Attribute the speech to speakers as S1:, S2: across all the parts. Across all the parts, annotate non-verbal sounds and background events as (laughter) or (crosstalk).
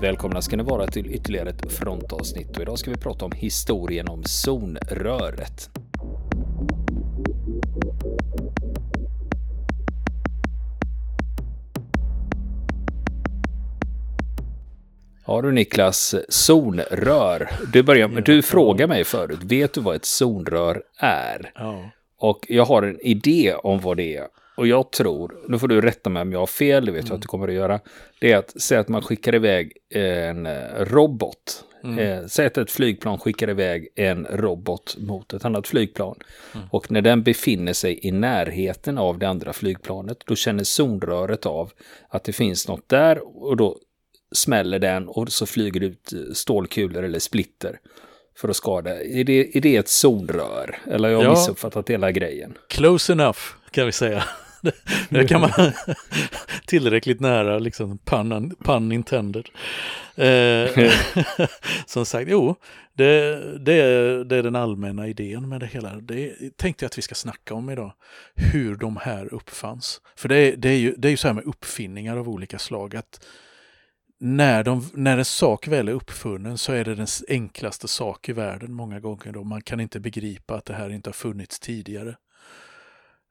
S1: Välkomna ska ni vara till ytterligare ett frontavsnitt och idag ska vi prata om historien om zonröret. Ja du Niklas, zonrör. Du, börjar, ja, du frågar mig förut, vet du vad ett zonrör är?
S2: Ja.
S1: Och jag har en idé om vad det är. Och jag tror, nu får du rätta mig om jag har fel, det vet jag att du mm. kommer att göra. Det är att säga att man skickar iväg en eh, robot. Mm. Eh, säg att ett flygplan skickar iväg en robot mot ett annat flygplan. Mm. Och när den befinner sig i närheten av det andra flygplanet, då känner zonröret av att det finns något där och då smäller den och så flyger det ut eh, stålkulor eller splitter för att skada. Är det, är det ett zonrör? Eller har jag ja, missuppfattat hela grejen?
S2: Close enough kan vi säga. Där kan man (laughs) tillräckligt nära, liksom pun, pun intended. Eh, (laughs) som sagt, jo, det, det, är, det är den allmänna idén med det hela. Det tänkte jag att vi ska snacka om idag. Hur de här uppfanns. För det, det, är, ju, det är ju så här med uppfinningar av olika slag. att när, de, när en sak väl är uppfunnen så är det den enklaste sak i världen många gånger. Då. Man kan inte begripa att det här inte har funnits tidigare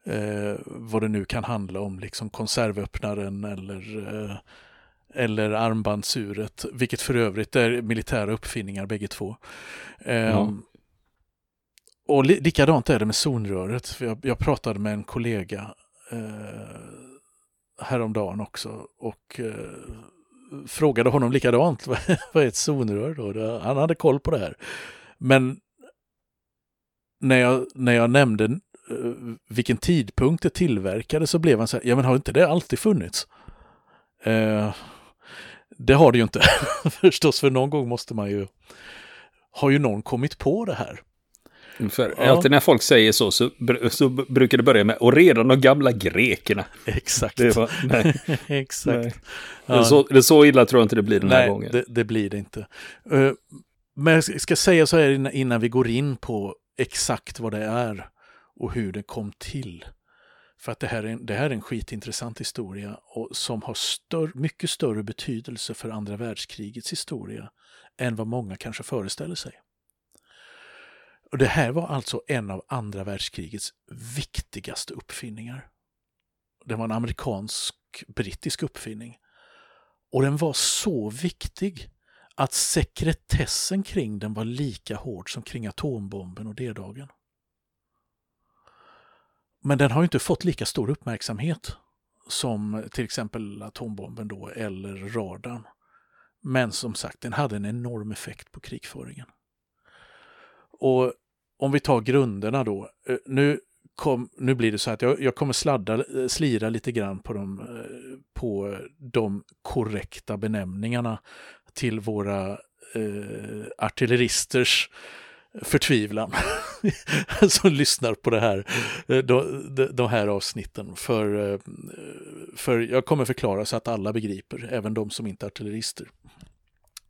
S2: eh, vad det nu kan handla om, liksom konservöppnaren eller, eh, eller armbandsuret, vilket för övrigt är militära uppfinningar bägge två. Eh, ja. Och li likadant är det med zonröret. Jag, jag pratade med en kollega eh, häromdagen också och eh, frågade honom likadant, (laughs) vad är ett zonrör då? Han hade koll på det här. Men när jag, när jag nämnde vilken tidpunkt det tillverkades så blev han så här, ja men har inte det alltid funnits? Eh, det har det ju inte (laughs) förstås, för någon gång måste man ju, har ju någon kommit på det här.
S1: För ja. alltid när folk säger så, så, så, brukar det börja med och redan de gamla grekerna.
S2: Exakt.
S1: Det var. (laughs)
S2: Exakt. Nej.
S1: Ja. Det, är så, det, så, illa tror jag inte det blir den
S2: nej,
S1: här gången.
S2: Det, det blir det inte. Uh, men jag ska säga så här innan vi går in på exakt vad det är och hur det kom till. För att det här är en, det här är en skitintressant historia och som har stör, mycket större betydelse för andra världskrigets historia än vad många kanske föreställer sig. Och Det här var alltså en av andra världskrigets viktigaste uppfinningar. Det var en amerikansk-brittisk uppfinning. Och den var så viktig att sekretessen kring den var lika hård som kring atombomben och D-dagen. Men den har inte fått lika stor uppmärksamhet som till exempel atombomben då eller radarn. Men som sagt, den hade en enorm effekt på krigföringen. Och om vi tar grunderna då. Eh, nu, kom, nu blir det så att jag, jag kommer sladda, eh, slira lite grann på de, eh, på de korrekta benämningarna till våra eh, artilleristers förtvivlan (laughs) som lyssnar på det här, eh, de, de här avsnitten. För, eh, för jag kommer förklara så att alla begriper, även de som inte är artillerister.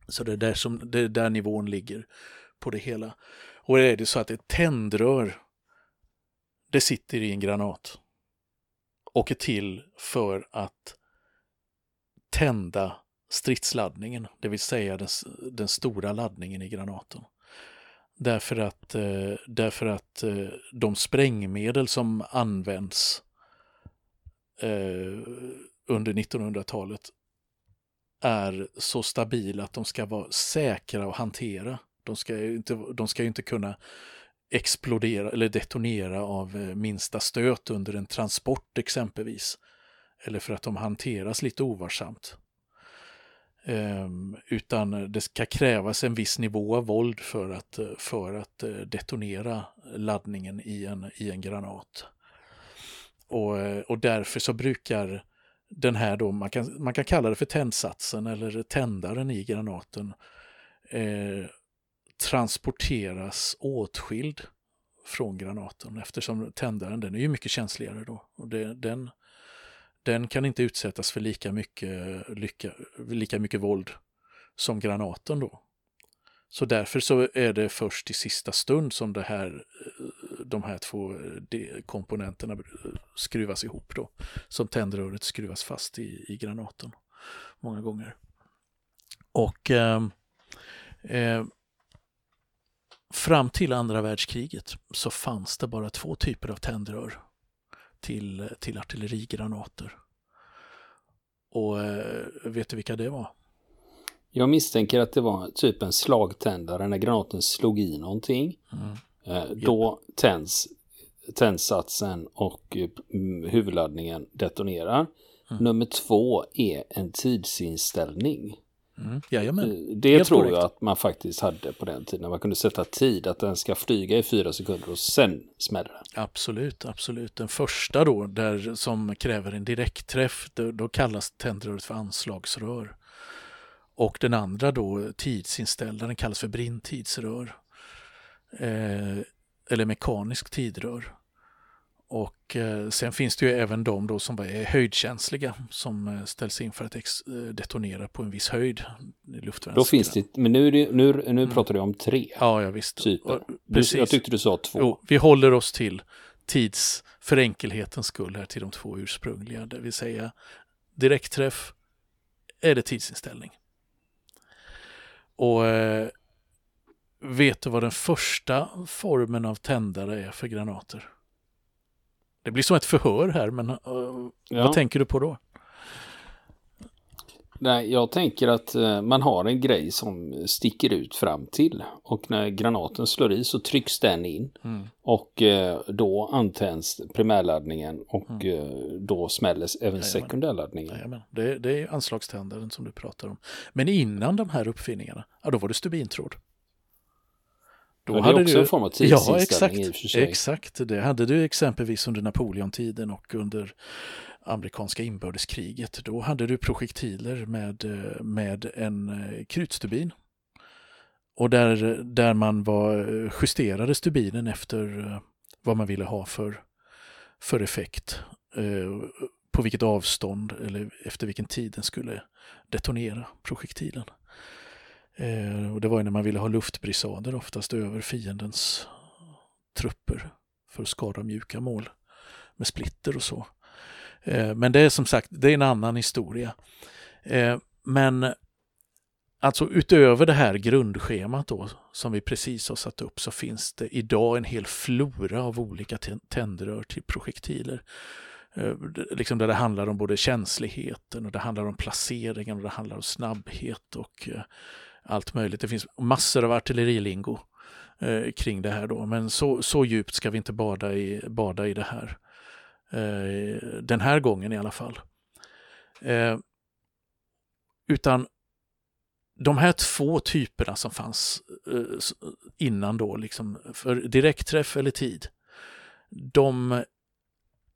S2: Så det är där, som, det är där nivån ligger på det hela. Och är det så att ett tändrör, det sitter i en granat och är till för att tända stridsladdningen, det vill säga den, den stora laddningen i granaten. Därför att, eh, därför att eh, de sprängmedel som används eh, under 1900-talet är så stabila att de ska vara säkra att hantera. De ska ju inte, de ska inte kunna explodera eller detonera av eh, minsta stöt under en transport exempelvis. Eller för att de hanteras lite ovarsamt. Ehm, utan det ska krävas en viss nivå av våld för att, eh, för att eh, detonera laddningen i en, i en granat. Och, eh, och därför så brukar den här då, man kan, man kan kalla det för tändsatsen eller tändaren i granaten, eh, transporteras åtskild från granaten eftersom tändaren den är ju mycket känsligare då. Och det, den, den kan inte utsättas för lika mycket, lycka, lika mycket våld som granaten då. Så därför så är det först i sista stund som det här, de här två komponenterna skruvas ihop då. Som tändröret skruvas fast i, i granaten många gånger. Och eh, eh, fram till andra världskriget så fanns det bara två typer av tändrör till, till artillerigranater. Och eh, vet du vilka det var?
S1: Jag misstänker att det var typ en slagtändare när granaten slog i någonting. Mm. Eh, då tänds tändsatsen och mm, huvudladdningen detonerar. Mm. Nummer två är en tidsinställning.
S2: Mm. Jajamän.
S1: Eh, det Helt tror korrekt. jag att man faktiskt hade på den tiden. Man kunde sätta tid att den ska flyga i fyra sekunder och sen smäller den.
S2: Absolut, absolut. Den första då, där som kräver en direktträff, då, då kallas tändröret för anslagsrör. Och den andra då, tidsinställda, den kallas för brinntidsrör. Eh, eller mekanisk tidrör. Och eh, sen finns det ju även de då som är höjdkänsliga som eh, ställs in för att eh, detonera på en viss höjd.
S1: Då finns det, men nu, det, nu, nu mm. pratar du om tre
S2: ja, ja, visst.
S1: typer. Du, jag tyckte du sa två. Jo,
S2: vi håller oss till tids, för enkelhetens skull här till de två ursprungliga, det vill säga direktträff eller tidsinställning. Och eh, vet du vad den första formen av tändare är för granater? Det blir som ett förhör här, men uh, ja. vad tänker du på då?
S1: Nej, jag tänker att uh, man har en grej som sticker ut fram till och när granaten slår i så trycks den in mm. och uh, då antänds primärladdningen och mm. då smälls även sekundärladdningen.
S2: Jajamän. Det, det är anslagständaren som du pratar om. Men innan de här uppfinningarna, ja då var det stubintråd.
S1: Då det är också du, en form av tidsinställning
S2: ja, exakt, Exakt, det hade du exempelvis under Napoleontiden och under amerikanska inbördeskriget. Då hade du projektiler med, med en eh, krutstubin. Och där, där man var, eh, justerade stubinen efter eh, vad man ville ha för, för effekt. På vilket avstånd eller efter vilken tid den skulle detonera projektilen. Eh, och det var när man ville ha luftbrisader oftast över fiendens trupper för att skada mjuka mål med splitter och så. Eh, men det är som sagt, det är en annan historia. Eh, men alltså utöver det här grundschemat då som vi precis har satt upp så finns det idag en hel flora av olika tändrör till projektiler. Eh, liksom där det handlar om både känsligheten och det handlar om placeringen och det handlar om snabbhet och eh, allt möjligt. Det finns massor av artillerilingo eh, kring det här då, men så, så djupt ska vi inte bada i, bada i det här. Eh, den här gången i alla fall. Eh, utan de här två typerna som fanns eh, innan då, liksom, för direktträff eller tid, de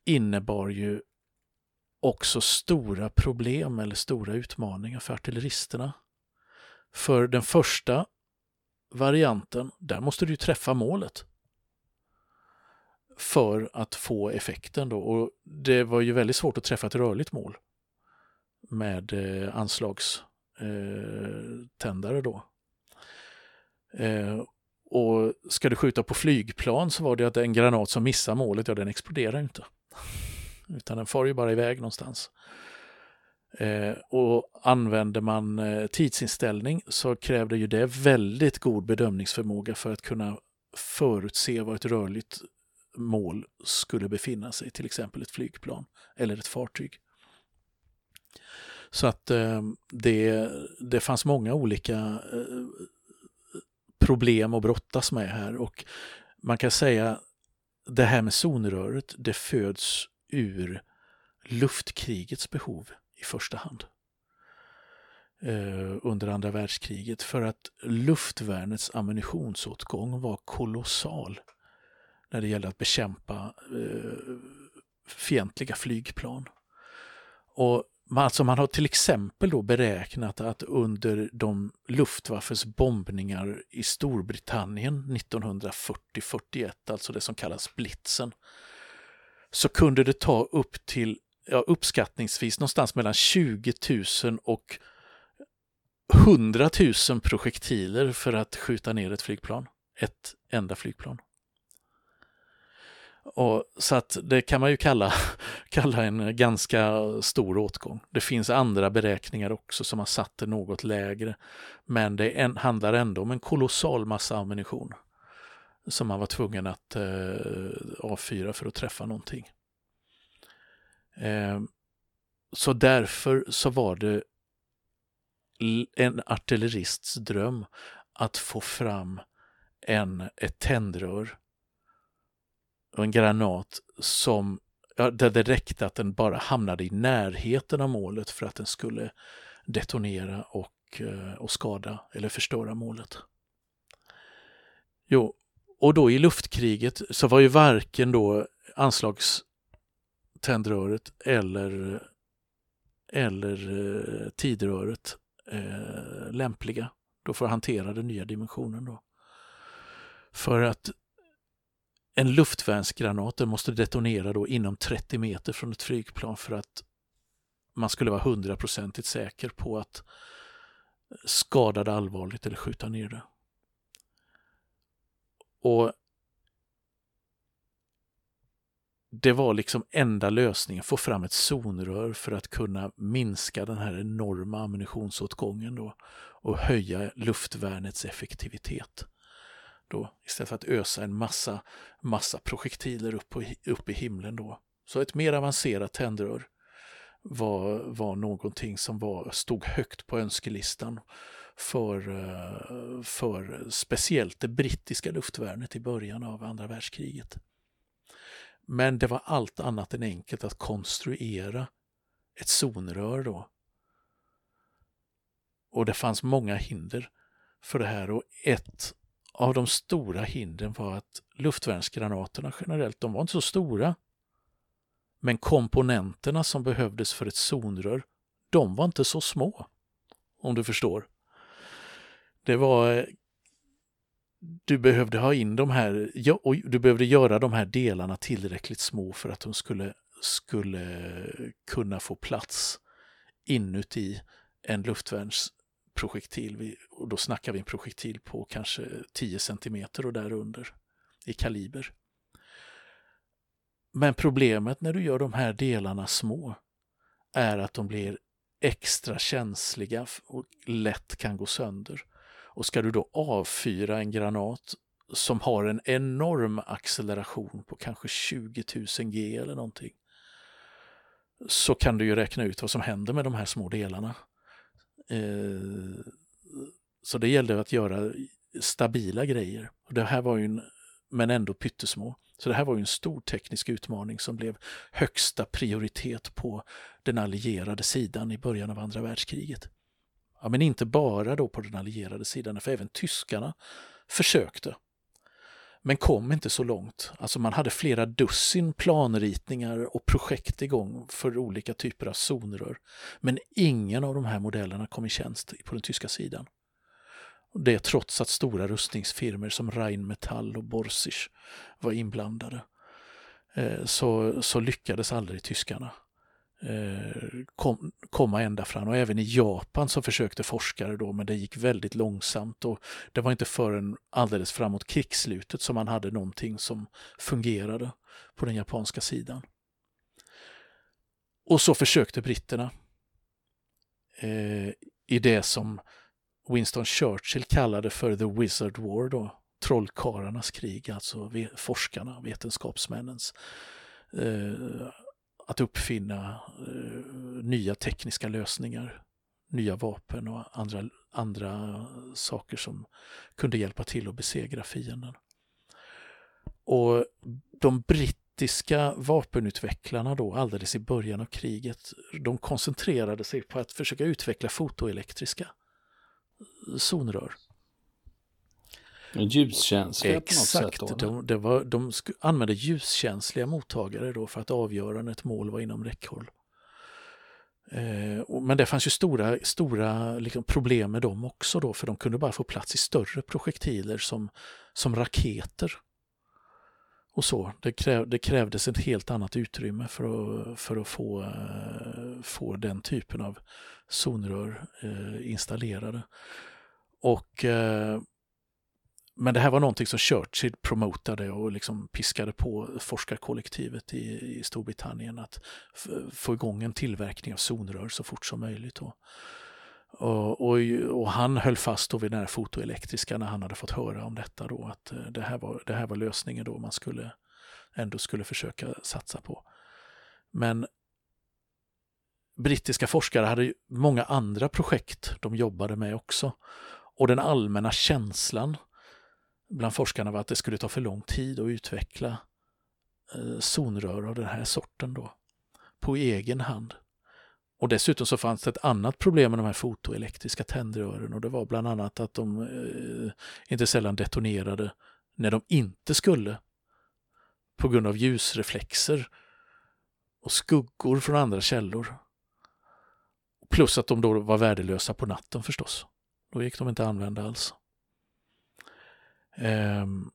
S2: innebar ju också stora problem eller stora utmaningar för artilleristerna. För den första varianten, där måste du träffa målet för att få effekten då. Och det var ju väldigt svårt att träffa ett rörligt mål med eh, anslagständare eh, då. Eh, och ska du skjuta på flygplan så var det att en granat som missar målet, ja den exploderar inte. Utan den far ju bara iväg någonstans. Eh, och använder man eh, tidsinställning så krävde ju det väldigt god bedömningsförmåga för att kunna förutse var ett rörligt mål skulle befinna sig, till exempel ett flygplan eller ett fartyg. Så att eh, det, det fanns många olika eh, problem att brottas med här och man kan säga det här med zonröret, det föds ur luftkrigets behov i första hand eh, under andra världskriget för att luftvärnets ammunitionsåtgång var kolossal när det gällde att bekämpa eh, fientliga flygplan. Och man, alltså man har till exempel då beräknat att under de Luftwaffes bombningar i Storbritannien 1940-41, alltså det som kallas blitzen, så kunde det ta upp till ja, uppskattningsvis någonstans mellan 20 000 och 100 000 projektiler för att skjuta ner ett flygplan. Ett enda flygplan. Och, så att det kan man ju kalla, (laughs) kalla en ganska stor åtgång. Det finns andra beräkningar också som har satt det något lägre. Men det en, handlar ändå om en kolossal massa ammunition som man var tvungen att eh, avfyra för att träffa någonting. Ehm, så därför så var det en artillerists dröm att få fram en, ett tändrör och en granat som, där det räckte att den bara hamnade i närheten av målet för att den skulle detonera och, eh, och skada eller förstöra målet. Jo, och då i luftkriget så var ju varken då anslags tändröret eller, eller eh, tidröret eh, lämpliga då för att hantera den nya dimensionen. Då. För att en luftvärnsgranat måste detonera då inom 30 meter från ett flygplan för att man skulle vara hundraprocentigt säker på att skada det allvarligt eller skjuta ner det. Och det var liksom enda lösningen, få fram ett zonrör för att kunna minska den här enorma ammunitionsåtgången då och höja luftvärnets effektivitet. Då, istället för att ösa en massa, massa projektiler upp, på, upp i himlen då. Så ett mer avancerat tändrör var, var någonting som var, stod högt på önskelistan för, eh, för speciellt det brittiska luftvärnet i början av andra världskriget. Men det var allt annat än enkelt att konstruera ett zonrör då. Och det fanns många hinder för det här och ett av de stora hindren var att luftvärnsgranaterna generellt, de var inte så stora. Men komponenterna som behövdes för ett zonrör, de var inte så små. Om du förstår. Det var eh, du behövde ha in de här, och du behövde göra de här delarna tillräckligt små för att de skulle, skulle kunna få plats inuti en luftvärnsprojektil. Och då snackar vi en projektil på kanske 10 cm och därunder i kaliber. Men problemet när du gör de här delarna små är att de blir extra känsliga och lätt kan gå sönder. Och ska du då avfyra en granat som har en enorm acceleration på kanske 20 000 G eller någonting så kan du ju räkna ut vad som händer med de här små delarna. Eh, så det gällde att göra stabila grejer. Och det här var ju en, men ändå pyttesmå. Så det här var ju en stor teknisk utmaning som blev högsta prioritet på den allierade sidan i början av andra världskriget. Ja, men inte bara då på den allierade sidan, för även tyskarna försökte. Men kom inte så långt. Alltså man hade flera dussin planritningar och projekt igång för olika typer av zonrör. Men ingen av de här modellerna kom i tjänst på den tyska sidan. Det trots att stora rustningsfirmor som Rheinmetall och Borsig var inblandade. Eh, så, så lyckades aldrig tyskarna kom, komma ända fram. Och även i Japan så försökte forskare då, men det gick väldigt långsamt och det var inte förrän alldeles framåt krigsslutet som man hade någonting som fungerade på den japanska sidan. Och så försökte britterna eh, i det som Winston Churchill kallade för the wizard war då, trollkarlarnas krig, alltså forskarna, vetenskapsmännens eh, att uppfinna eh, nya tekniska lösningar, nya vapen och andra, andra saker som kunde hjälpa till att besegra fienden. Och de brittiska vapenutvecklarna då alldeles i början av kriget, de koncentrerade sig på att försöka utveckla fotoelektriska zonrör.
S1: Ljuskänsliga
S2: Exakt,
S1: på något sätt?
S2: Då, de, det var, de använde ljuskänsliga mottagare då för att avgöra när ett mål var inom räckhåll. Eh, men det fanns ju stora, stora liksom problem med dem också då, för de kunde bara få plats i större projektiler som, som raketer. Och så. Det, kräv, det krävdes ett helt annat utrymme för att, för att få, uh, få den typen av zonrör uh, installerade. Och men det här var någonting som Churchill promotade och liksom piskade på forskarkollektivet i, i Storbritannien att få igång en tillverkning av zonrör så fort som möjligt. Och, och, och, och, han höll fast då vid den här fotoelektriska när han hade fått höra om detta då att eh, det här var, det här var lösningen då man skulle ändå skulle försöka satsa på. Men brittiska forskare hade många andra projekt de jobbade med också. Och den allmänna känslan bland forskarna var att det skulle ta för lång tid att utveckla eh, zonrör av den här sorten då på egen hand. Och dessutom så fanns det ett annat problem med de här fotoelektriska tändrören och det var bland annat att de eh, inte sällan detonerade när de inte skulle på grund av ljusreflexer och skuggor från andra källor. Plus att de då var värdelösa på natten förstås. Då gick de inte att använda alls. Um,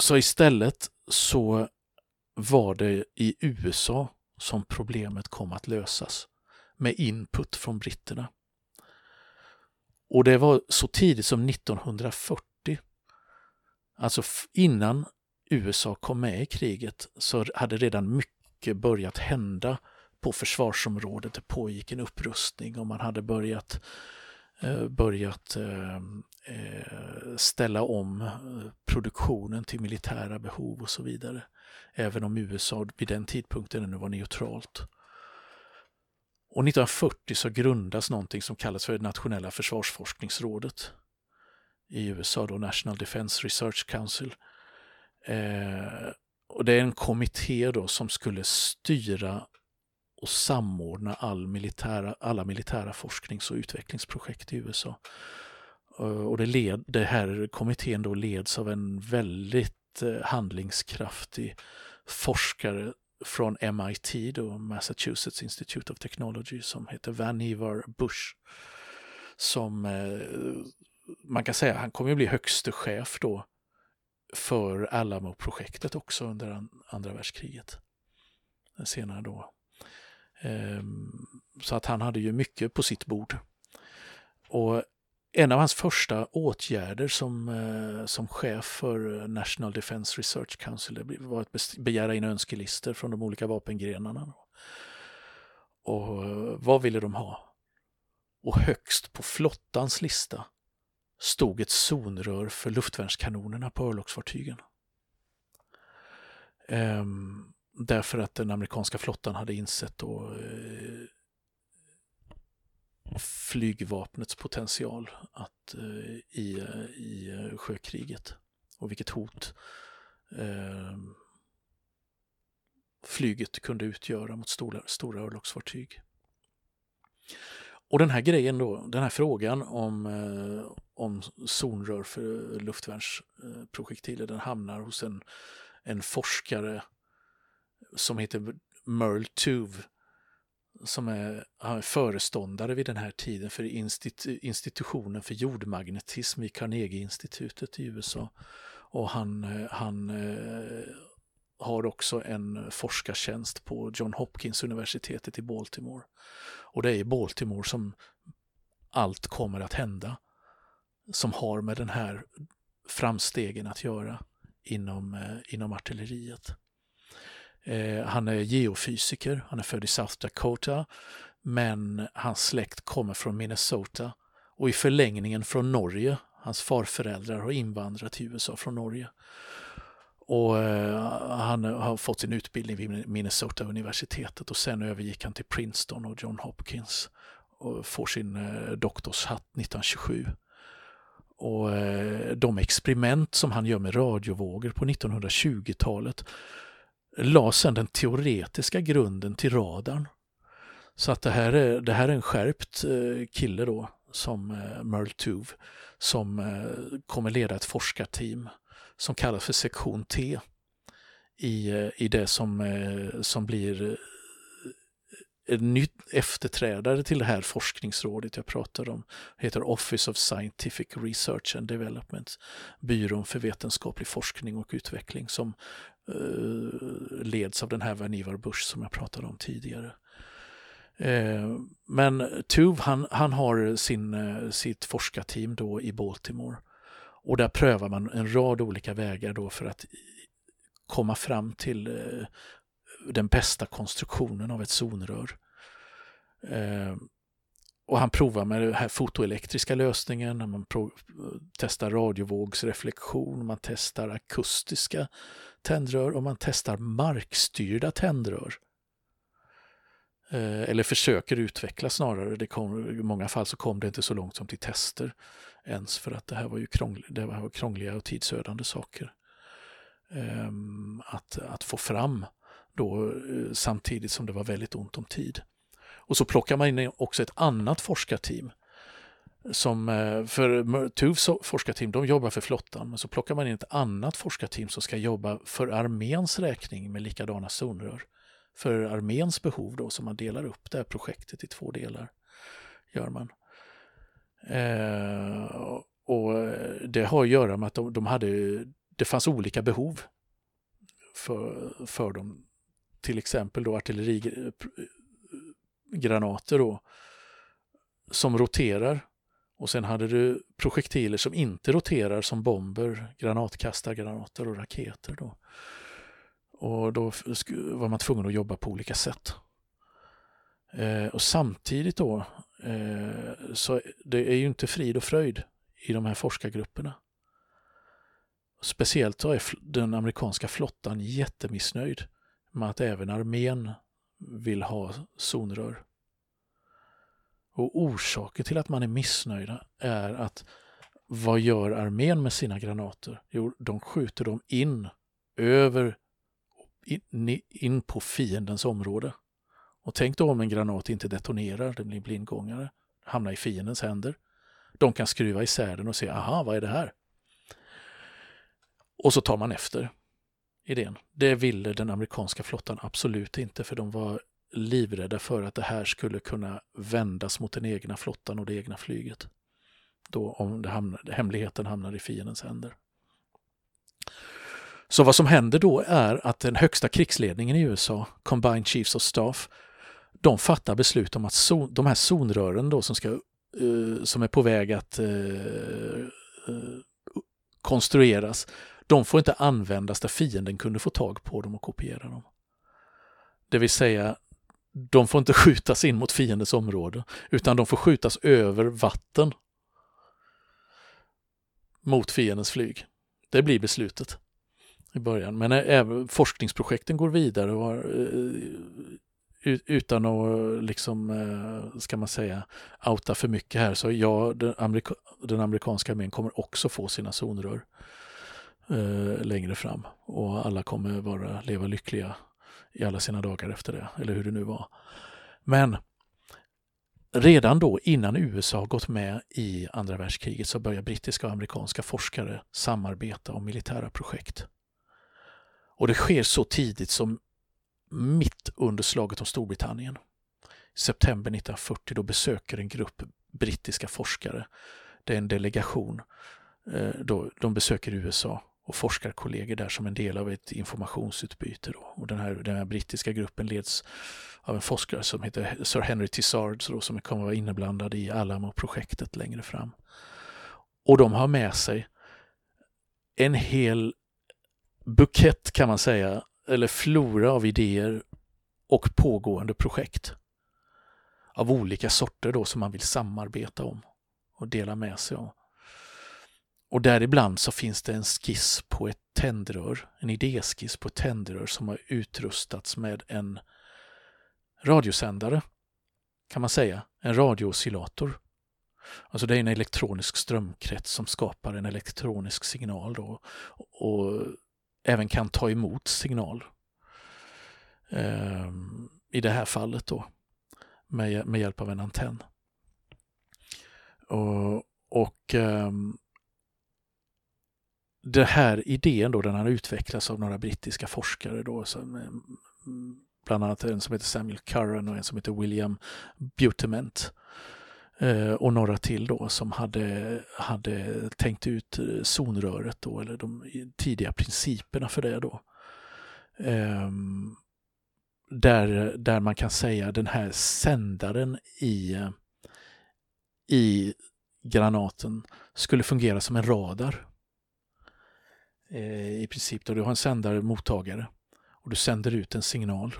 S2: så istället så var det i USA som problemet kom att lösas med input från britterna. Och det var så tidigt som 1940. Alltså innan USA kom med i kriget så hade redan mycket börjat hända på försvarsområdet. Det pågick en upprustning och man hade börjat, eh, börjat eh, eh, Eh, ställa om eh, produktionen till militära behov och så vidare. Även om USA vid den tidpunkten ännu var neutralt. Och 1940 så grundas någonting som kallas för det nationella försvarsforskningsrådet i USA, då National Defense Research Council. Eh, och det är en kommitté då som skulle styra och samordna all militära, alla militära forsknings och utvecklingsprojekt i USA. Eh, och det, led, det här kommittén då leds av en väldigt eh, handlingskraftig forskare från MIT, då, Massachusetts Institute of Technology, som heter Vannevar Bush. Som eh, man kan säga, han kommer att bli högste chef då för Alamo-projektet också under andra världskriget. Senare då. Ehm, så att han hade ju mycket på sitt bord. Och en av hans första åtgärder som, eh, som chef för eh, National Defense Research Council var att begära in önskelistor från de olika vapengrenarna. Och eh, vad ville de ha? Och högst på flottans lista stod ett zonrör för luftvärnskanonerna på örlogsfartygen. Ehm, därför att den amerikanska flottan hade insett då, eh, flygvapnets potential att, eh, i, eh, i eh, sjökriget och vilket hot eh, flyget kunde utgöra mot stora, stora örlogsfartyg. Och den här grejen då, den här frågan om, eh, om zonrör för luftvärnsprojektiler, den hamnar hos en, en forskare som heter Merle Tuve som är, är föreståndare vid den här tiden för institu institutionen för jordmagnetism vid Carnegie-institutet i USA. Och han, eh, han eh, har också en forskartjänst på John Hopkins universitetet i Baltimore. Och det är i Baltimore som allt kommer att hända som har med den här framstegen att göra inom, eh, inom artilleriet. Eh, han är geofysiker, han är född i South Dakota, men hans släkt kommer från Minnesota och i förlängningen från Norge. Hans farföräldrar har invandrat till USA från Norge. Och eh, han har fått sin utbildning vid Minnesota-universitetet och sen övergick han till Princeton och John Hopkins och får sin eh, doktorshatt 1927. Och eh, de experiment som han gör med radiovågor på 1920-talet la sedan den teoretiska grunden till radarn. Så att det här är, det här är en skärpt eh, kille då, som eh, Merle Tuve, som eh, kommer leda ett forskarteam som kallas för sektion T i, i det som, som blir en ny efterträdare till det här forskningsrådet jag pratar om. Det heter Office of Scientific Research and Development, byrån för vetenskaplig forskning och utveckling som Eh, leds av den här Vannevar Bush som jag pratade om tidigare. Eh, men Tuve han, han har sin, eh, sitt forskarteam då i Baltimore. Och där prövar man en rad olika vägar då för att komma fram till eh, den bästa konstruktionen av ett zonrör. Eh, och han provar med den här fotoelektriska lösningen, man testar radiovågsreflektion, man testar akustiska tändrör och man testar markstyrda tändrör. Eh, eller försöker utveckla snarare. Det kom, I många fall så kom det inte så långt som till tester ens för att det här var ju krånglig, det var krångliga och tidsödande saker. Ehm, att, att få fram då eh, samtidigt som det var väldigt ont om tid. Och så plockar man in också ett annat forskarteam. Som, eh, för TUVs forskarteam de jobbar för flottan, men så plockar man in ett annat forskarteam som ska jobba för arméns räkning med likadana zonrör för arméns behov då, så man delar upp det här projektet i två delar. gör man. Eh, och det har att göra med att de, de, hade, det fanns olika behov för, för dem. Till exempel då artillerigranater då, som roterar och sen hade du projektiler som inte roterar som bomber, granatkastargranater och raketer. Då. Och då var man tvungen att jobba på olika sätt. Eh, och samtidigt då, eh, så det är ju inte frid och fröjd i de här forskargrupperna. Speciellt så är den amerikanska flottan jättemissnöjd med att även armén vill ha zonrör. Och orsaken till att man är missnöjda är att vad gör armén med sina granater? Jo, de skjuter dem in över in, in på fiendens område. Och tänk då om en granat inte detonerar, den blir blindgångare, hamnar i fiendens händer. De kan skruva isär den och se, aha, vad är det här? Och så tar man efter idén. Det ville den amerikanska flottan absolut inte, för de var livrädda för att det här skulle kunna vändas mot den egna flottan och det egna flyget. Då om det hamnade, hemligheten hamnar i fiendens händer. Så vad som händer då är att den högsta krigsledningen i USA, Combined Chiefs of Staff, de fattar beslut om att zon, de här zonrören då som, ska, uh, som är på väg att uh, uh, konstrueras, de får inte användas där fienden kunde få tag på dem och kopiera dem. Det vill säga, de får inte (laughs) skjutas in mot fiendens område, utan de får skjutas över vatten mot fiendens flyg. Det blir beslutet i början. Men även forskningsprojekten går vidare och eh, utan att liksom, eh, ska man säga, outa för mycket här. Så ja, den, amerika den amerikanska armén kommer också få sina zonrör eh, längre fram. Och alla kommer vara, leva lyckliga i alla sina dagar efter det, eller hur det nu var. Men redan då innan USA gått med i andra världskriget så börjar brittiska och amerikanska forskare samarbeta om militära projekt. Och det sker så tidigt som mitt under slaget om Storbritannien. I september 1940 då besöker en grupp brittiska forskare, det är en delegation, eh, då, de besöker USA och forskarkollegor där som en del av ett informationsutbyte. Då. Och den, här, den här brittiska gruppen leds av en forskare som heter Sir Henry Tissard då, som kommer att vara inblandad i Alamo-projektet längre fram. Och de har med sig en hel bukett kan man säga, eller flora av idéer och pågående projekt av olika sorter då som man vill samarbeta om och dela med sig av. Och däribland så finns det en skiss på ett tändrör, en idéskiss på ett tändrör som har utrustats med en radiosändare, kan man säga, en radiooscillator. Alltså det är en elektronisk strömkrets som skapar en elektronisk signal då. Och även kan ta emot signal. Ehm, I det här fallet då med, med hjälp av en antenn. Och, och ehm, den här idén då, den har utvecklats av några brittiska forskare då, som, eh, bland annat en som heter Samuel Curran och en som heter William Butement. Eh, och några till då som hade, hade tänkt ut eh, zonröret då, eller de tidiga principerna för det då. Um, där, där man kan säga den här sändaren i, i granaten skulle fungera som en radar. Eh, I princip då du har en sändare och mottagare och du sänder ut en signal.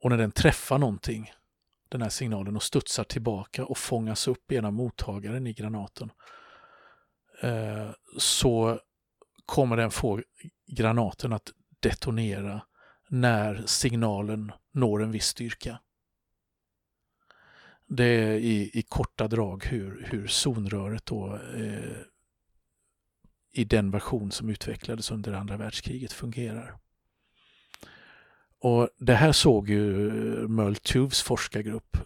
S2: Och när den träffar någonting, den här signalen, och studsar tillbaka och fångas upp genom mottagaren i granaten, eh, så kommer den få granaten att detonera när signalen når en viss styrka. Det är i, i korta drag hur, hur zonröret då eh, i den version som utvecklades under andra världskriget fungerar. Och Det här såg ju Merle forskargrupp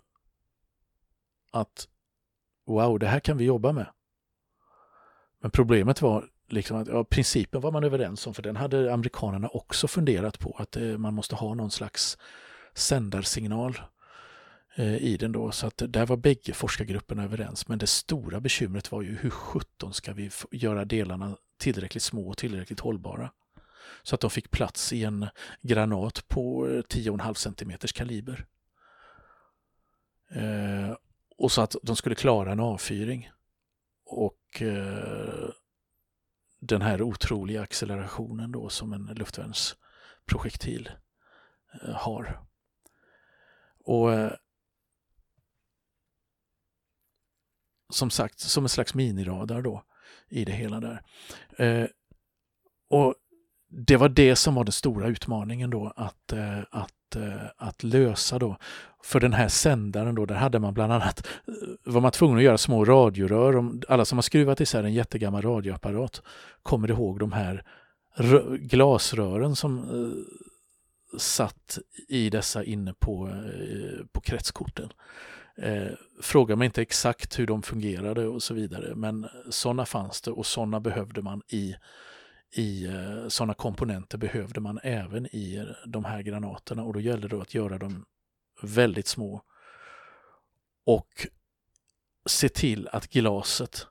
S2: att wow, det här kan vi jobba med. Men problemet var liksom att ja, principen var man överens om för den hade amerikanerna också funderat på att eh, man måste ha någon slags sändarsignal eh, Eh, i den då. Så att där var bägge forskargrupperna överens. Men det stora bekymret var ju hur sjutton ska vi göra delarna tillräckligt små och tillräckligt hållbara. Så att de fick plats i en granat på eh, 10,5 cm kaliber. Eh, och så att de skulle klara en avfyring. Och eh, den här otroliga accelerationen då som en luftvärnsprojektil eh, har. Och eh, som sagt, som en slags miniradar då i det hela där. Eh, och det var det som var den stora utmaningen då att, eh, att, eh, att lösa då. För den här sändaren då, där hade man bland annat, eh, var man tvungen att göra små radiorör. Alla som har skruvat isär en jättegammal radioapparat kommer ihåg de här glasrören som eh, satt i dessa inne på, eh, på kretskorten. Eh, fråga mig inte exakt hur de fungerade och så vidare, men sådana fanns det och sådana behövde man i, i eh, sådana komponenter behövde man även i de här granaterna och då gällde det att göra dem väldigt små och se till att glaset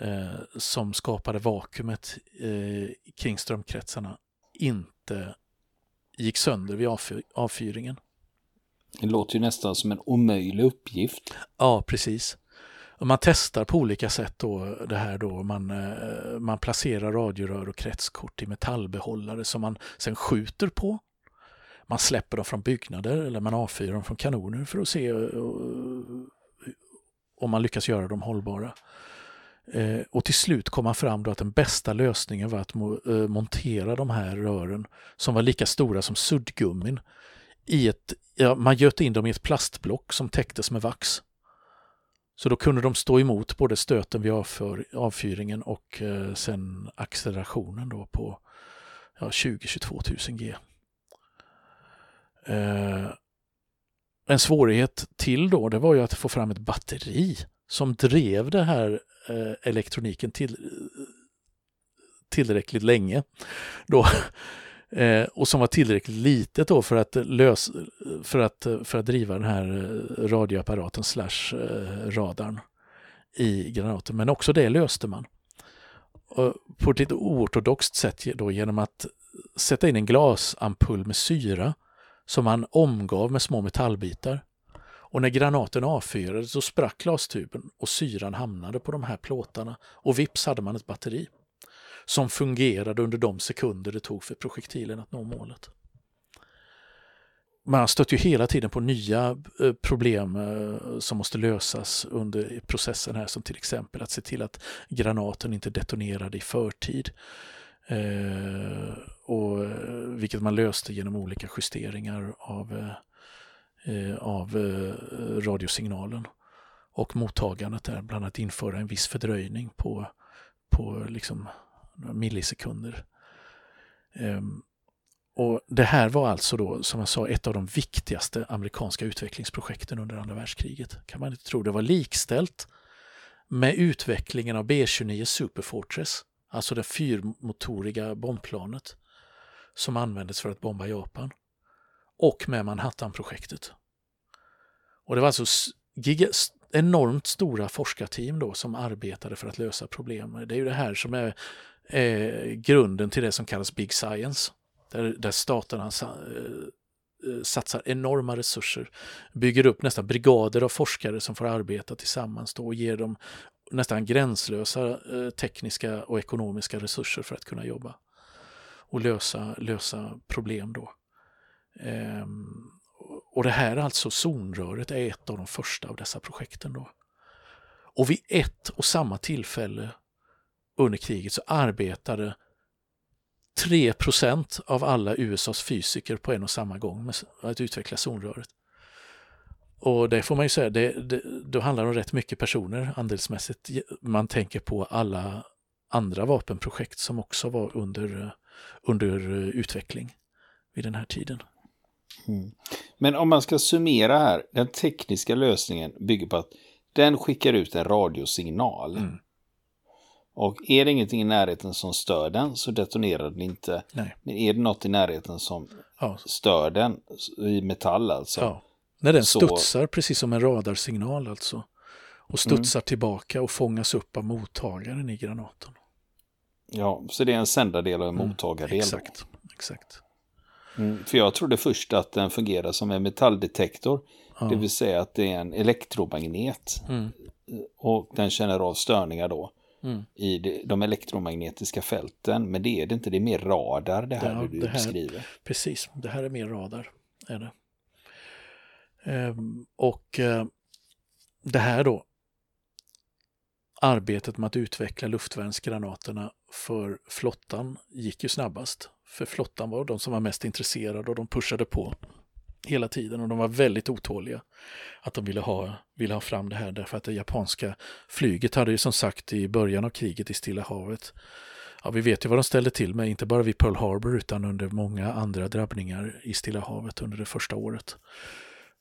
S2: eh, som skapade vakuumet eh, kring strömkretsarna inte gick sönder vid avfyringen.
S1: Det låter ju nästan som en omöjlig uppgift.
S2: Ja, precis. Och man testar på olika sätt då det här då. Man, eh, man placerar radiorör och kretskort i metallbehållare som man sen skjuter på. Man släpper dem från byggnader eller man avfyrar dem från kanoner för att se eh, om man lyckas göra dem hållbara. Eh, och till slut kom man fram då att den bästa lösningen var att montera de här rören som var lika stora som suddgummin i ett, ja, man göt in dem i ett plastblock som täcktes med vax. Så då kunde de stå emot både stöten vid avför, avfyringen och eh, sen accelerationen då på ja, 20-22 000 G. Eh, en svårighet till då, det var ju att få fram ett batteri som drev det här eh, elektroniken till, tillräckligt länge. Då, Eh, och som var tillräckligt litet då för att, lös, för att, för att driva den här eh, radioapparaten slash eh, radarn i granaten. Men också det löste man. Och på ett lite oortodoxt sätt då genom att sätta in en glasampull med syra som man omgav med små metallbitar. Och när granaten avfyrades så sprack glastuben och syran hamnade på de här plåtarna och vips hade man ett batteri som fungerade under de sekunder det tog för projektilen att nå målet. Man stöter ju hela tiden på nya eh, problem eh, som måste lösas under processen här som till exempel att se till att granaten inte detonerade i förtid. Eh, och, eh, vilket man löste genom olika justeringar av, av radiosignalen och mottagandet där, bland annat införa en viss fördröjning på, på liksom några millisekunder. Um, och Det här var alltså då, som jag sa, ett av de viktigaste amerikanska utvecklingsprojekten under andra världskriget. Kan man inte tro. Det var likställt med utvecklingen av B-29 Superfortress, alltså det fyrmotoriga bombplanet som användes för att bomba Japan, och med Manhattan-projektet. Och det var alltså enormt stora forskarteam då som arbetade för att lösa problem. Det är ju det här som är eh, grunden till det som kallas Big Science. Där, där staterna eh, eh, satsar enorma resurser, bygger upp nästan brigader av forskare som får arbeta tillsammans då och ger dem nästan gränslösa eh, tekniska och ekonomiska resurser för att kunna jobba och lösa, lösa problem då. Ehm, och det här alltså zonröret är ett av de första av dessa projekten då. Och vid ett och samma tillfälle under kriget så arbetade 3% av alla USAs fysiker på en och samma gång med att utveckla zonröret. Och det får man ju säga, det, det, då handlar det om rätt mycket personer andelsmässigt. Man tänker på alla andra vapenprojekt som också var under, under utveckling vid den här tiden.
S1: Mm. Men om man ska summera här, den tekniska lösningen bygger på att den skickar ut en radiosignal. Mm. Och är det ingenting i närheten som stör den så detonerar den inte. Nej. Men är det något i närheten som ja. stör den, i metall alltså. Ja.
S2: När den så... studsar, precis som en radarsignal alltså. Och studsar mm. tillbaka och fångas upp av mottagaren i granaten.
S1: Ja, så det är en sändardel och en mm. mottagardel.
S2: Exakt, exakt.
S1: Mm, för jag trodde först att den fungerar som en metalldetektor. Ja. Det vill säga att det är en elektromagnet. Mm. Och den känner av störningar då. Mm. i de elektromagnetiska fälten. Men det är det inte, det är mer radar det här ja, du det här, beskriver.
S2: Precis, det här är mer radar. Är det. Ehm, och eh, det här då, arbetet med att utveckla luftvärnsgranaterna för flottan gick ju snabbast. För flottan var de som var mest intresserade och de pushade på hela tiden och de var väldigt otåliga att de ville ha, ville ha fram det här därför att det japanska flyget hade ju som sagt i början av kriget i Stilla havet Ja, vi vet ju vad de ställde till med, inte bara vid Pearl Harbor utan under många andra drabbningar i Stilla havet under det första året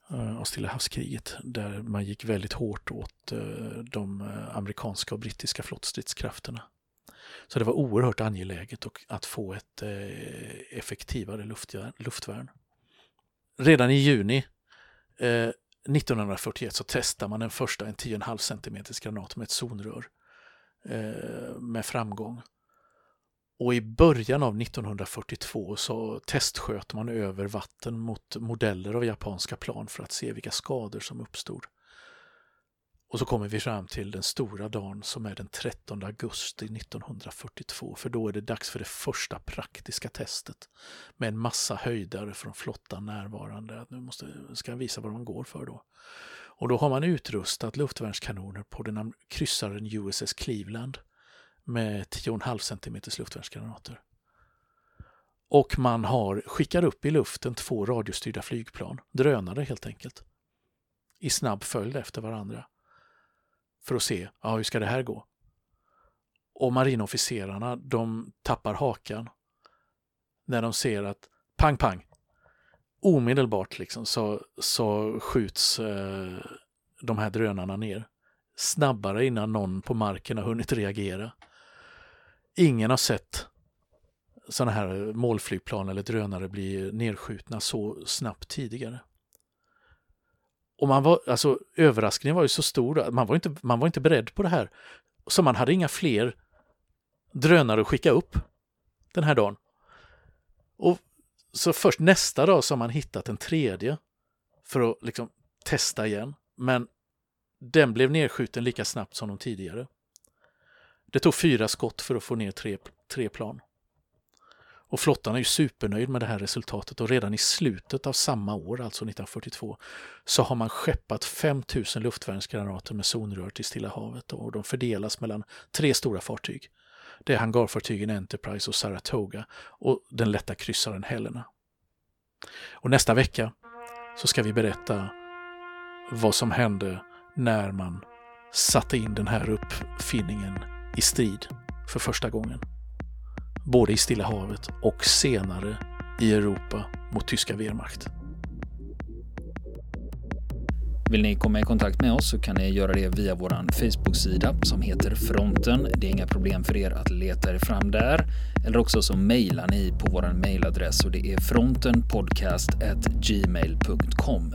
S2: eh, av Stilla havskriget där man gick väldigt hårt åt eh, de eh, amerikanska och brittiska flottstridskrafterna. Så det var oerhört angeläget att få ett effektivare luftvärn redan i juni eh, 1941 så testar man den första, en 10,5 cm granat med ett zonrör eh, med framgång. Och i början av 1942 så testsköt man över vatten mot modeller av japanska plan för att se vilka skador som uppstod. Och så kommer vi fram till den stora dagen som är den 13 augusti 1942 för då är det dags för det första praktiska testet med en massa höjdare från flottan närvarande. Nu måste, ska jag visa vad de går för då. Och då har man utrustat luftvärnskanoner på den kryssaren USS Cleveland med 10,5 cm luftvärnsgranater. Och man har skickar upp i luften två radiostyrda flygplan, drönare helt enkelt, i snabb följd efter varandra för att se, ja hur ska det här gå? Och marinofficerarna, de tappar hakan när de ser att pang pang, omedelbart liksom så, så skjuts eh, de här drönarna ner. Snabbare innan någon på marken har hunnit reagera. Ingen har sett sådana här målflygplan eller drönare bli nedskjutna så snabbt tidigare. Och man var, alltså överraskningen var ju så stor, man var inte, man var inte beredd på det här. Så man hade inga fler drönare att skicka upp den här dagen. Och så först nästa dag så har man hittat en tredje för att liksom testa igen. Men den blev nedskjuten lika snabbt som de tidigare. Det tog fyra skott för att få ner tre, tre plan. Och flottan är ju supernöjd med det här resultatet och redan i slutet av samma år, alltså 1942, så har man skeppat 5000 luftvärnsgranater med zonrör till Stilla havet och de fördelas mellan tre stora fartyg. Det är hangarfartygen Enterprise och Saratoga och den lätta kryssaren Helena. Och nästa vecka så ska vi berätta vad som hände när man satte in den här uppfinningen i strid för första gången både i Stilla havet och senare i Europa mot tyska Wehrmacht.
S1: Vill ni komma i kontakt med oss så kan ni göra det via vår Facebook-sida som heter Fronten. Det är inga problem för er att leta er fram där. Eller också så mejlar ni på vår mejladress och det är frontenpodcast.gmail.com.